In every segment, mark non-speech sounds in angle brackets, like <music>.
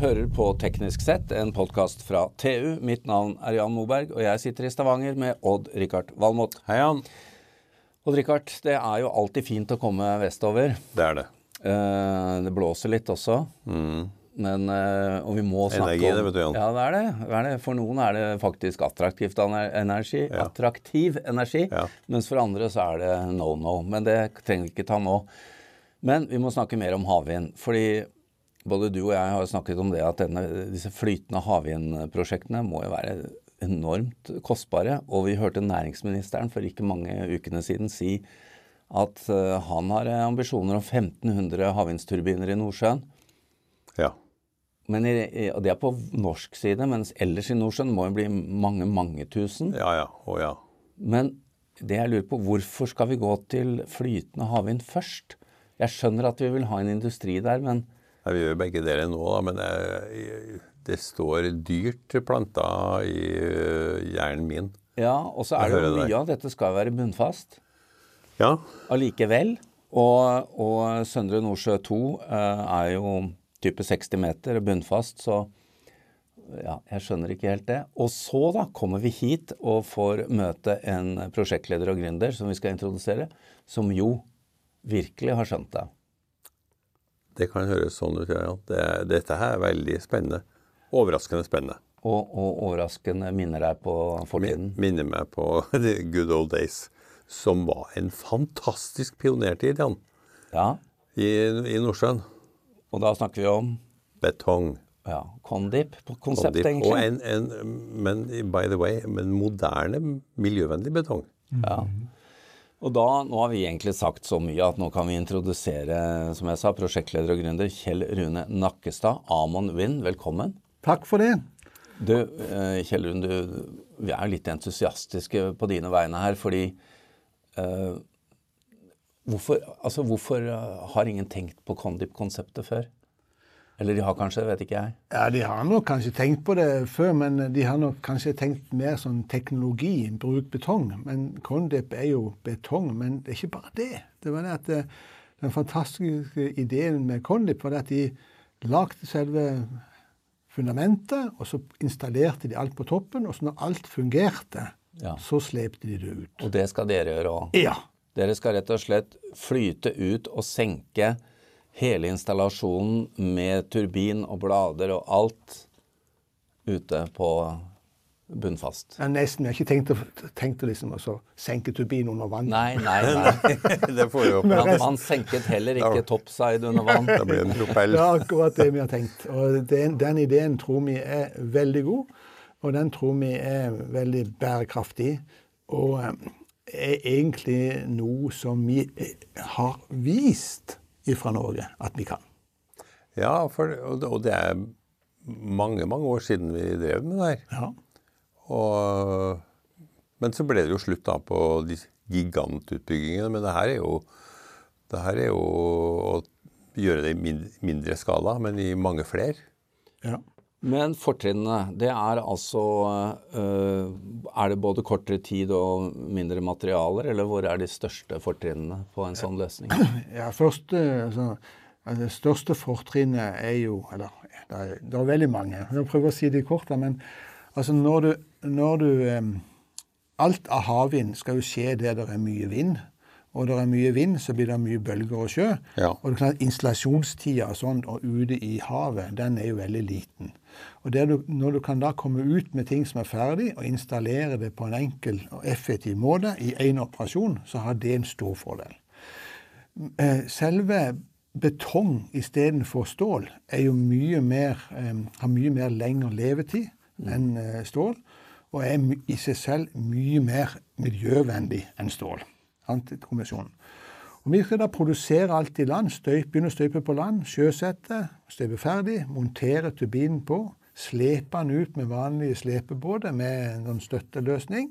hører på Teknisk sett, en podkast fra TU. Mitt navn er Jan Moberg, og jeg sitter i Stavanger med Odd-Rikard Valmot. Hei, Jan. Odd-Rikard, det er jo alltid fint å komme vestover. Det er det. Eh, det blåser litt også. Men, eh, og vi må snakke Energi, om det vet du, Jan. Ja, det er det. det er det. For noen er det faktisk attraktivt energi. energi, attraktiv energi, Ja. mens for andre så er det no no. Men det trenger vi ikke ta nå. Men vi må snakke mer om havvind. Fordi både du og jeg har snakket om det at denne, disse flytende havvindprosjektene må jo være enormt kostbare. Og vi hørte næringsministeren for ikke mange ukene siden si at eh, han har eh, ambisjoner om 1500 havvindsturbiner i Nordsjøen. Ja. Men i, og det er på norsk side, mens ellers i Nordsjøen må jo bli mange, mange tusen. Ja, ja. Å ja. Men det jeg lurer på, hvorfor skal vi gå til flytende havvind først? Jeg skjønner at vi vil ha en industri der, men Vi gjør begge deler nå, da, men det, det står dyrt planta i øh, hjernen min. ja, og så er det jo mye av dette skal være bunnfast Ja. allikevel. Og, og Søndre Nordsjø 2 eh, er jo type 60 meter bunnfast, så ja, jeg skjønner ikke helt det. Og så da kommer vi hit og får møte en prosjektleder og gründer som vi skal introdusere, som jo virkelig har skjønt det. Det kan høres sånn ut, ja. Det, dette her er veldig spennende. Overraskende spennende. Og, og overraskende minner deg på fortiden. Minner meg på <laughs> the good old days, som var en fantastisk pionertid, Jan, Ja, i, i Nordsjøen. og da snakker vi om Betong. ja, Condip på konsept, Condip. egentlig. Og en, en, men by the way, men moderne, miljøvennlig betong. Ja. Og da, nå har vi egentlig sagt så mye at nå kan vi introdusere, som jeg sa, prosjektleder og gründer Kjell Rune Nakkestad, Amon Wind, Velkommen. Takk for det. Du, eh, Kjell Rune, du, vi er litt entusiastiske på dine vegne her, fordi uh, hvorfor, altså, hvorfor eh, har ingen tenkt på Condip-konseptet før? Eller de har kanskje, vet ikke jeg. Ja, De har nok kanskje tenkt på det før, men de har nok kanskje tenkt mer sånn teknologi, bruk betong. Men Condip er jo betong. Men det er ikke bare det. Det var det at eh, Den fantastiske ideen med Condip var det at de lagde selve fundamentet, og så installerte de alt på toppen. Og så når alt fungerte, Ja. så slepte de det ut. Og det skal dere gjøre òg. Ja. Dere skal rett og slett flyte ut og senke hele installasjonen med turbin og blader og alt ute på bunnfast. Har nesten jeg har ikke tenkt å, tenkt å liksom også senke turbinen under vann. Nei, nei, <laughs> nei. <laughs> det får jo Man, man senket heller ikke topside under vann. Da blir det en propell. Det er akkurat det vi har tenkt. Og den, den ideen tror vi er veldig god, og den tror vi er veldig bærekraftig. Og eh, er egentlig noe som vi eh, har vist fra Norge at vi kan. Ja, for, og, det, er mange, mange år siden vi drev med det her. Ja. Og, men så ble det jo slutt da på de gigantutbyggingene. Men det her er jo, det her er jo å gjøre det i mindre, skala, men i mange flere. ja. Men fortrinnene, det er altså øh, Er det både kortere tid og mindre materialer, eller hvor er de største fortrinnene på en sånn løsning? <clears throat> Ja, første, altså, altså, det største fortrinnet er jo Eller det er, det er veldig mange. Jeg prøver å si det kort. da, Men altså, når du, når du Alt av havvind skal jo skje der det er mye vind. Og det er mye vind, så blir det mye bølger og sjø. Ja. Og det er klart, installasjonstida og sånn, og ute i havet, den er jo veldig liten. Og du, Når du kan da komme ut med ting som er ferdig, og installere det på en enkel og effektiv måte i én operasjon, så har det en stor fordel. Eh, Selve betong istedenfor stål er jo mye mer, eh, har mye mer lengre levetid enn eh, stål, og er i seg selv mye mer miljøvennlig enn stål. Antikombinasjonen. Og Vi skal da produsere alt i land, støyp, begynne å støype på land, sjøsette, støype ferdig, montere turbinen på, slepe den ut med vanlige slepebåter med en sånn støtteløsning,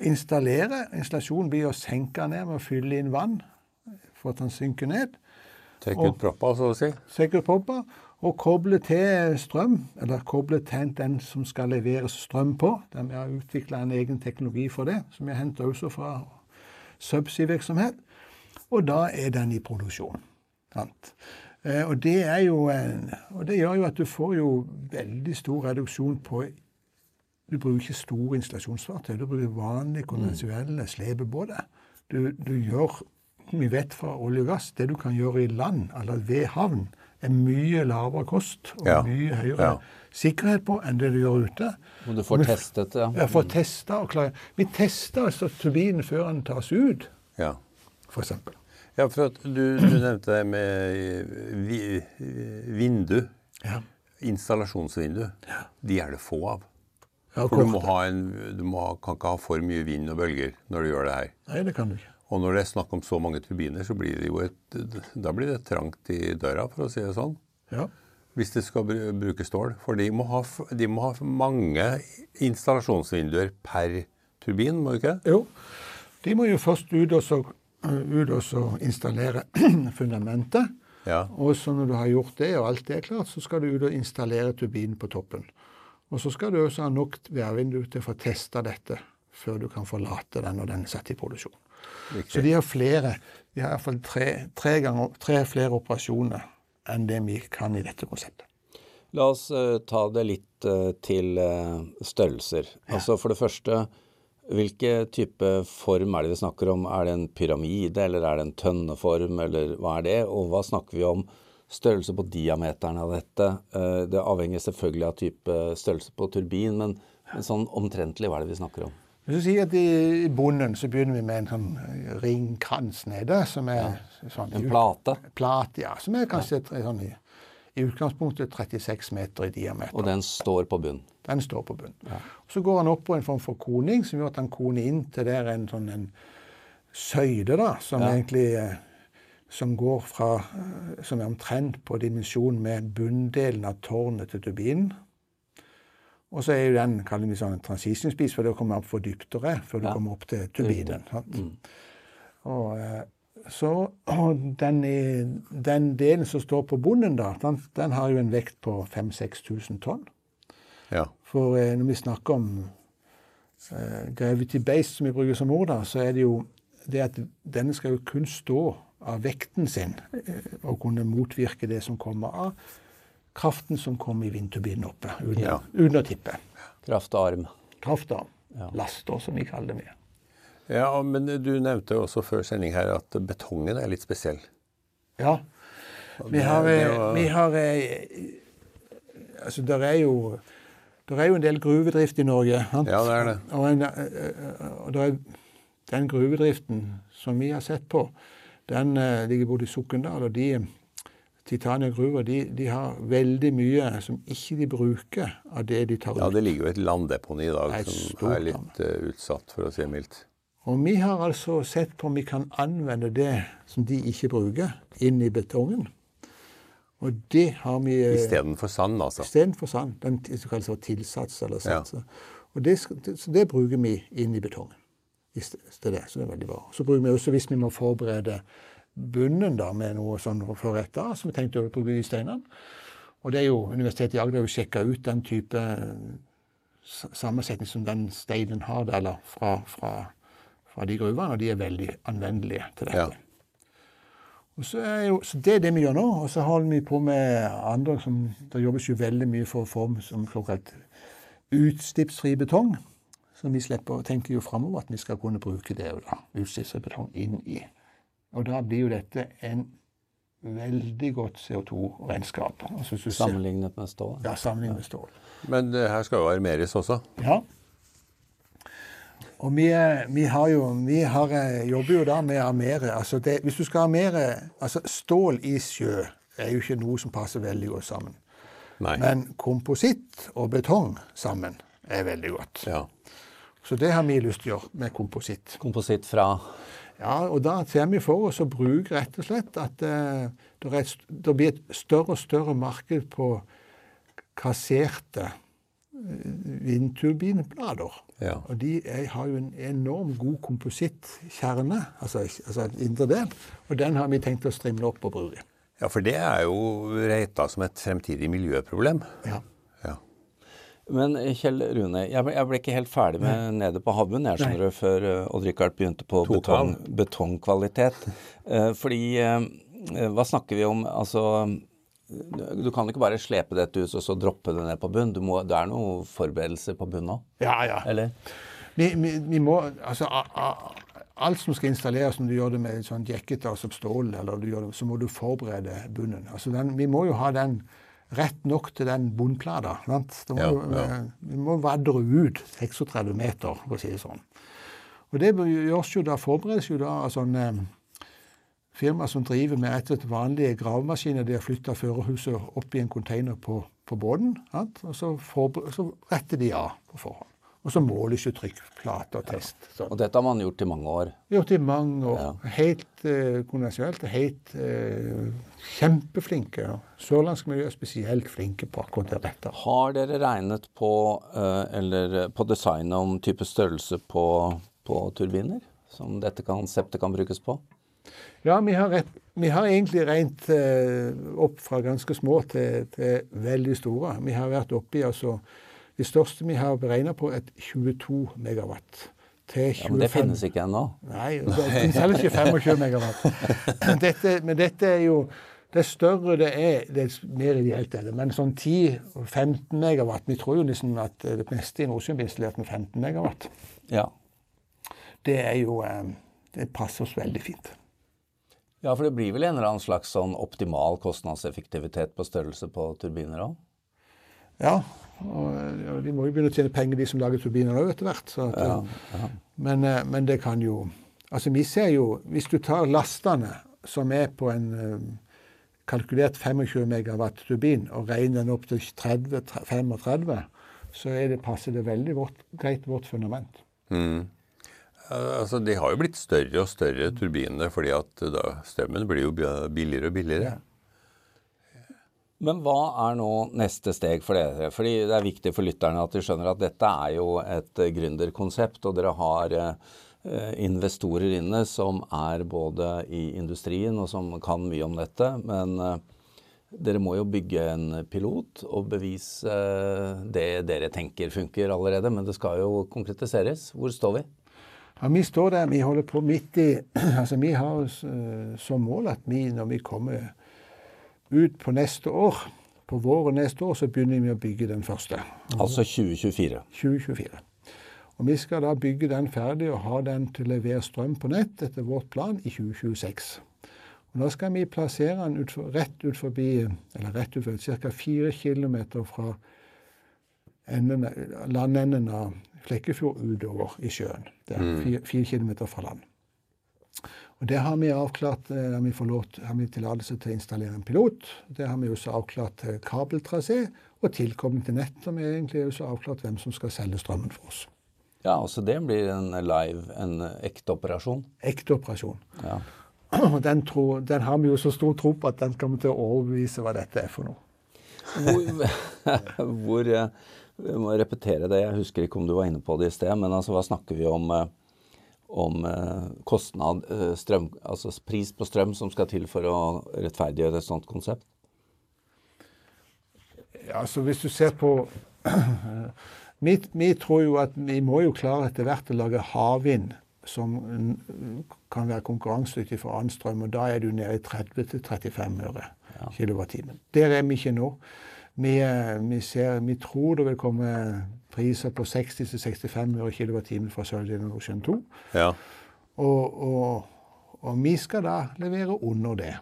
installere. Installasjonen blir å senke den ned med å fylle inn vann for at den synker ned. Trekke ut proppa, så å si. Tøyke ut propper, Og koble til strøm, eller koble til den som skal leveres strøm på. Vi har utvikla en egen teknologi for det, som vi har henta også fra subsea-virksomhet. Og da er den i produksjon. Sant? Eh, og, det jo og det gjør jo at du får jo veldig stor reduksjon på Du bruker ikke store installasjonsfartøy. Du bruker vanlige, konvensjonelle slepebåter. Du, du gjør Vi vet fra olje og gass det du kan gjøre i land, eller ved havn, er mye lavere kost og Ja. mye høyere Ja. sikkerhet på enn det du gjør ute. Og du får testet det. Ja, ja, får testa og klare. Vi tester altså turbinen før den tas ut, Ja. f.eks. ja, for at du, du nevnte det med vi, vindu. Ja. Installasjonsvindu. De er det få av. Ja, For du, må ha en, du må kan ikke ha for mye vind og bølger når du gjør det her. Nei, det kan du ikke. Og når det er snakk om så mange turbiner, så blir det jo et, da blir det trangt i døra, for å si det sånn. Ja. Hvis det skal bru- bruke stål. For de må ha, de må ha mange installasjonsvinduer per turbin, må de ikke? Jo. De må jo først ut og, så, ut og så installere <clears throat> fundamentet. Ja. Og så når du har gjort det, og alt det er klart, så skal du ut og installere turbinen på toppen. Og så skal du også ha nok værvindu til å få testa dette før du kan forlate den når den er satt i produksjon. Riktig. Så de har flere, de har iallfall tre, tre, ganger, tre flere operasjoner enn det vi kan i dette konseptet. La oss eh, ta det litt eh, til størrelser. størrelser. Altså For det første, hvilke type form er det vi snakker om? Er det en pyramide, eller er det en tønneform, eller hva er det? Og hva snakker vi om? Størrelse på diameteren av dette. Eh, det avhenger selvfølgelig av type størrelse på turbin, men, men sånn omtrentlig, hva er det vi snakker om? Hvis du sier at I bunnen så begynner vi med en sånn ringkrans nede, som er sånn En plate? Plate, ja. Som er kanskje et, sånn, i, i utgangspunktet 36 meter i diameter. Og den står på bunn. Den står på bunnen. Så går han opp på en form for koning, som gjør at han koner inn til der en sånn en søyde, da, som Ja. egentlig eh, som går fra eh, Som er omtrent på dimensjon med bunndelen av tårnet til turbinen. Og så er jo den kaller vi sånn transition spice, for da kommer opp for dyptere før du Ja. kommer opp til turbinen. Mm. Og, eh, så, og den, den delen som står på bunnen, da, den, den har jo en vekt på 5000-6000 tonn. Ja. For eh, når vi snakker om uh, gravity base, som vi bruker som ord, da, så er det jo det at denne skal jo kun stå av vekten sin og kunne motvirke det som kommer av kraften som kom i vindturbinen oppe, uten, Ja. uten å tippe. Kraftarm. Kraftarm. Ja. Laster, som vi kaller det. Med. ja, men du nevnte også før sending her at betongen er litt spesiell. Ja. Vi har, det eh, var- vi har eh, Altså, der er jo det er jo en del gruvedrift i Norge. sant? Ja, det er det. Og, en, eh, og der er, den gruvedriften som vi har sett på, den eh, ligger både i Sokndal og de Titania gruver de, de har veldig mye som ikke de bruker av det de tar ut. Ja, det ligger jo et landdeponi i dag som er litt uh, utsatt, for å si det mildt. Og vi har altså sett på om vi kan anvende det som de ikke bruker, inn i betongen. Og det har vi eh, Istedenfor sand, altså. Istedenfor sand. Den som kalles for tilsats eller Ja. Og det, så det bruker vi inn i betongen. i sted- det, så det er veldig bra. Så bruker vi også, hvis vi må forberede bunnen da, med noe sånn for rett av, som vi tenkte å bruke i steinene. Og det er jo, Universitetet i Agder har sjekka ut den type eh, sammensetning som den steinen har, der, eller fra, fra, fra de gruvene, og de er veldig anvendelige til dette. Ja. Jo, så Det er det vi gjør nå. Og så holder vi på med andre som Det jobbes jo veldig mye for å få som såkalt utslippsfri betong. Så vi slipper, tenker jo framover at vi skal kunne bruke det da, utslippsfri betong inn i. Og da blir jo dette en veldig godt CO2-regnskap. Altså, Sammenlignet med stål. Ja, sammenlignet med stål. Men det her skal jo armeres også. Ja. Og vi, er- vi har jo Vi har, eh, jobber jo da med å armere. Altså det, hvis du skal armere altså Stål i sjø er jo ikke noe som passer veldig godt sammen. Nei. Men kompositt og betong sammen er veldig godt. Ja. Så det har vi lyst til å gjøre med kompositt. Kompositt fra Ja, og da ser vi for oss å bruke rett og slett at eh, det, det blir et større og større marked på kasserte eh, vindturbinblader. Ja. Og de er, har jo en enorm god komposittkjerne, altså, altså en indre del, og den har vi tenkt å strimle opp og bruke. ja, for det er jo reita som et fremtidig miljøproblem. Ja. Men Kjell Rune, jeg ble, jeg ble ikke helt ferdig med nede på havbunnen jeg skjønner du, før eh, Odd-Rikard begynte på betong, betongkvalitet. Eh, fordi eh, hva snakker vi om? Altså du kan ikke bare slepe dette ut og så droppe det ned på bunn. Du må, det er noen forberedelser på bunn òg? Ja, ja. Eller? Vi, vi, vi, må, altså, a, a, alt som skal installeres, når du gjør det med sånn jekketer som stål, eller det, så må du forberede bunnen. Altså, den, vi må jo ha den rett nok til den bunnplata. Må, ja, ja. Vi må vadre ut 36 meter, for å si det sånn. Og det gjøres jo da, forberedes jo da av sånne firma som driver med rett og slett vanlige gravemaskiner. De har flytta førerhuset opp i en container på, på båten. Og så, så, retter de av på forhånd. Og så måles jo trykkplate og test. Sånn. Og dette har man gjort i mange år? Gjort i mange år. Ja. Helt eh, konvensjonelt. Helt eh, kjempeflinke. Sørlandsk miljø er spesielt flinke på akkurat det rette. Har dere regnet på, eh, eller på designet om type størrelse på, på turbiner? Som dette konseptet kan brukes på? Ja, vi har, rett, vi har egentlig regnet eh, opp fra ganske små til, til, veldig store. Vi har vært oppe i altså Det største vi har beregna på, er 22 megawatt. Til 25. Ja, men det finnes ikke ennå? Nei, det finnes heller ikke 25 megawatt. Dette, men dette er jo det større det er, det mer ideelt er det. Men sånn 10-15 megawatt Vi tror jo liksom at det meste i Nordsjøen blir installert med 15 megawatt. Ja. Det er jo eh, Det passer oss veldig fint. Ja, for det blir vel en eller annen slags sånn optimal kostnadseffektivitet på størrelse på turbiner òg? Ja, og de må jo begynne å tjene penger, de som lager turbiner òg, etter hvert. Ja, ja. Men, eh, men, det kan jo Altså, vi ser jo Hvis du tar lastene som er på en eh, kalkulert 25 megawatt turbin, og regner den opp til 30-35, så er det, passer det veldig vårt, greit vårt fundament. Mm. Altså, De har jo blitt større og større turbiner, fordi at da, strømmen blir jo billigere og billigere. Men hva er nå neste steg for dere? Fordi Det er viktig for lytterne at de skjønner at dette er jo et gründerkonsept, og dere har eh, investorer inne som er både i industrien og som kan mye om dette. Men eh, dere må jo bygge en pilot og bevise eh, det dere tenker funker allerede. Men det skal jo konkretiseres. Hvor står vi? Ja, Vi står der, vi holder på midt i <clears throat> altså Vi har som mål at vi, når vi kommer ut på neste år, på våren neste år, så begynner vi å bygge den første. Altså 2024? 2024. Og Vi skal da bygge den ferdig og ha den til å levere strøm på nett etter vårt plan i 2026. Og Da skal vi plassere den ut for, rett ut forbi, eller rett ut forbi, ca. 4 km fra enden, landenden av Flekkefjord utover i sjøen. Det er mm. fire, fire kilometer fra land. Og Det har vi avklart, eh, har vi, forlåt, har vi tillatelse til å installere en pilot. Det har vi også avklart kabeltrasé og tilkobling til nett. Og vi har egentlig også avklart hvem som skal selge strømmen for oss. Ja, altså det blir en live, en ekte operasjon? Ekte operasjon. Ja. Og <clears throat> den, tro, den, har vi jo så stor tro på at den kommer til å overbevise hva dette er for noe. Hvor, <laughs> hvor Jeg må repetere det. Jeg husker ikke om du var inne på det i sted, men altså, hva snakker vi om? Om eh, kostnad, eh, strøm, altså pris på strøm som skal til for å rettferdiggjøre et sånt konsept? Ja, altså Hvis du ser på <clears throat> vi, vi, tror jo at vi må jo klare etter hvert å lage havvind som kan være konkurransedyktig for annen strøm. Og da er du nede i 30-35 øre ja. kilowattimen. Der er vi ikke nå. Vi, vi, ser, vi, tror det vil komme priser på 60-65 øre kWt fra Sørlige Ocean 2. Ja. Og, og, og, vi skal da levere under det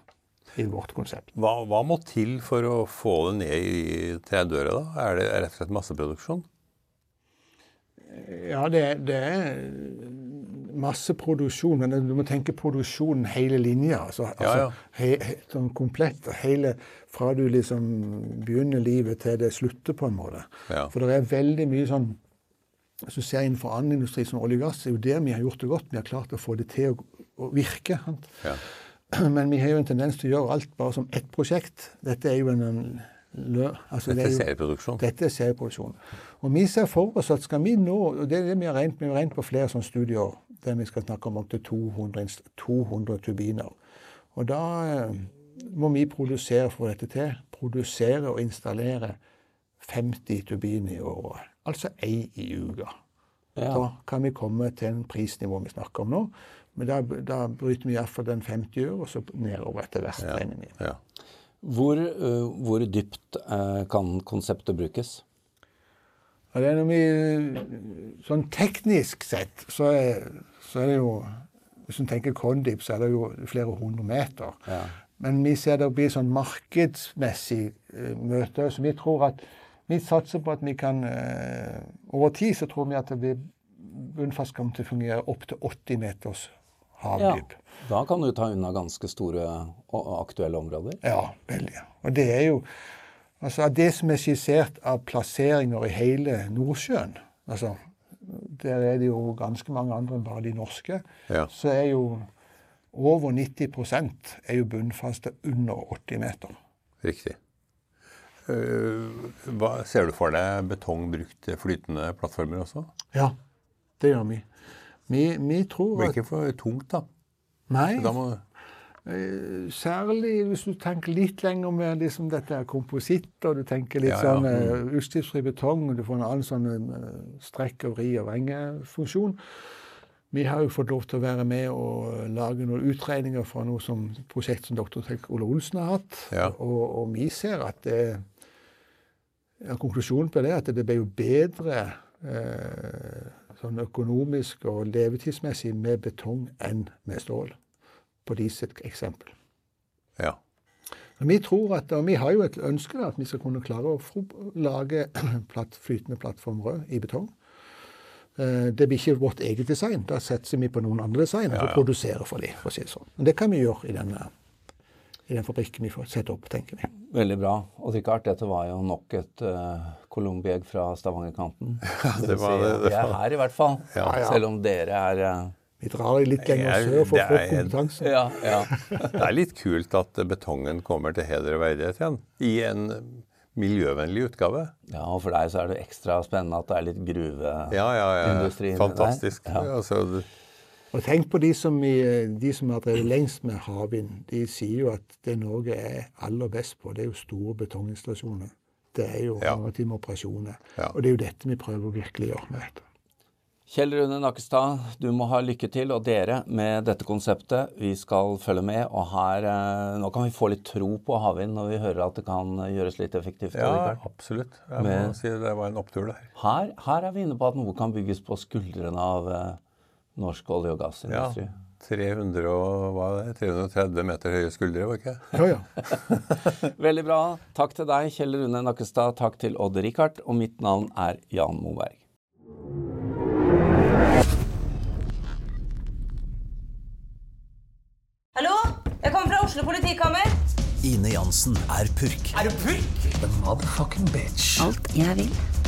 i vårt konsept. Hva, hva må til for å få det ned i 30 øre? da? Er det rett og slett masseproduksjon? Ja, det, det er masse produksjon, men du må tenke produksjonen hele linja. Altså, ja, ja. Altså, he, he, sånn komplett. Hele, fra du liksom begynner livet til det slutter, på en måte. Ja. For det er veldig mye sånn Hvis du ser innenfor annen industri som olje og gass, er jo der vi har gjort det godt. Vi har klart å få det til å, å virke. <clears throat> Men vi har jo en tendens til å gjøre alt bare som ett prosjekt. Dette er jo en, en altså, Dette er serieproduksjon? Dette er serieproduksjon. Og vi ser for oss at skal vi nå og det er det vi har regnet, vi har regnet på flere sånne studier der vi skal snakke om opptil 200, 200 turbiner. Og da eh, må vi produsere for dette til. Produsere og installere 50 turbiner i året. Altså én i uka. Ja. Da kan vi komme til en prisnivå vi snakker om nå. Men da, da bryter vi iallfall den 50 år, og så nedover etter hvert. Ja. Ja. Hvor, øh, hvor dypt øh, kan konseptet brukes? Det er noe vi, sånn teknisk sett, så er, så er det jo Hvis du tenker Condip, så er det jo flere hundre meter. Ja. Men vi ser det blir sånn markedsmessig uh, møte. Så vi tror at vi satser på at vi kan uh, Over tid så tror vi at det blir bunnfast kommer til å fungere opp til 80 meters Ja. Da kan du ta unna ganske store og aktuelle områder. Ja, veldig. Og det er jo Altså av det som er skissert av plasseringer i hele Nordsjøen altså, Der er det jo ganske mange andre enn bare de norske. Ja. Så er jo over 90% er jo bunnfaste under 80 meter. Riktig. Eh, hva, ser du for deg betong brukt til flytende plattformer også? Ja, det gjør vi. Vi, vi tror at... Men ikke for tungt, da. Nei, Da må, eh, særlig hvis du tenker litt lenger med liksom dette er kompositt, og du tenker litt Ja, ja. sånn uh, utslippsfri betong, og du får en annen sånn eh, strekk- og vri- og vengefunksjon. Vi har jo fått lov til å være med og lage noen utregninger fra noe som prosjekt som. Tek Ole Olsen har hatt. Ja. Og, og vi ser at det, ja, konklusjonen på det er at det blir jo bedre eh, sånn økonomisk og levetidsmessig med betong enn med stål. På disse eksempel. ja. Men vi tror at, og vi har jo et ønske da, at vi skal kunne klare å lage <clears throat> platt, flytende plattformer i betong. Eh, Det blir ikke vårt eget design. Da satser vi på noen andre design Ja, og ja. produserer for dem. For å si det sånn. Men det kan vi gjøre i den, i den fabrikken vi får sette opp, tenker vi. Veldig bra. Og Richard, dette var jo nok et uh, colombiegg fra Stavangerkanten. <laughs> det var det, det Vi er her i hvert fall. Ja, ja. Selv om dere er uh... Vi drar litt lenger sør for å få kompetanse. Ja, ja. <laughs> Det er litt kult at betongen kommer til heder og verdighet igjen. I en miljøvennlig utgave. ja, og for deg så er det ekstra spennende at det er litt gruveindustri. Ja, ja, ja. Fantastisk. Ja. Altså, Og tenk på de som, i, de som har drevet lengst med havvind. De sier jo at det Norge er aller best på, det er jo store betonginstallasjoner. Det er jo Ja. maritime operasjoner. Ja. Og det er jo dette vi prøver å virkelig gjøre med dette. Kjell Rune Nakkestad, du må ha lykke til, og dere med dette konseptet. Vi skal følge med, og her eh, Nå kan vi få litt tro på havvind når vi hører at det kan gjøres litt effektivt. ja, absolutt. Jeg må Med- si det var en opptur der. Her, her er vi inne på at noe kan bygges på skuldrene av eh, norsk olje- og Ja. gassindustri. 300 og, hva er det? 330 meter høye skuldre, var ikke det? Ja, ja. <laughs> Veldig bra. Takk til deg, Kjell Rune Nakkestad. Takk til Odd Rikard. Og mitt navn er Jan Moberg. Hallo? Jeg kommer fra Oslo politikammer. Ine Jansen er purk. Er du purk? The motherfucking bitch. Alt jeg vil,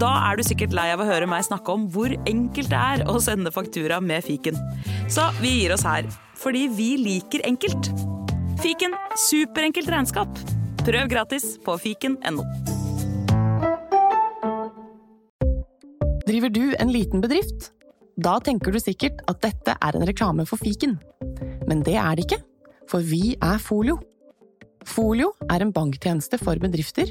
Da er du sikkert lei av å høre meg snakke om hvor enkelt det er å sende faktura med fiken. Så vi gir oss her, fordi vi liker enkelt. Fiken superenkelt regnskap. Prøv gratis på fiken.no. Driver du en liten bedrift? Da tenker du sikkert at dette er en reklame for fiken. Men det er det ikke, for vi er Folio. Folio er en banktjeneste for bedrifter,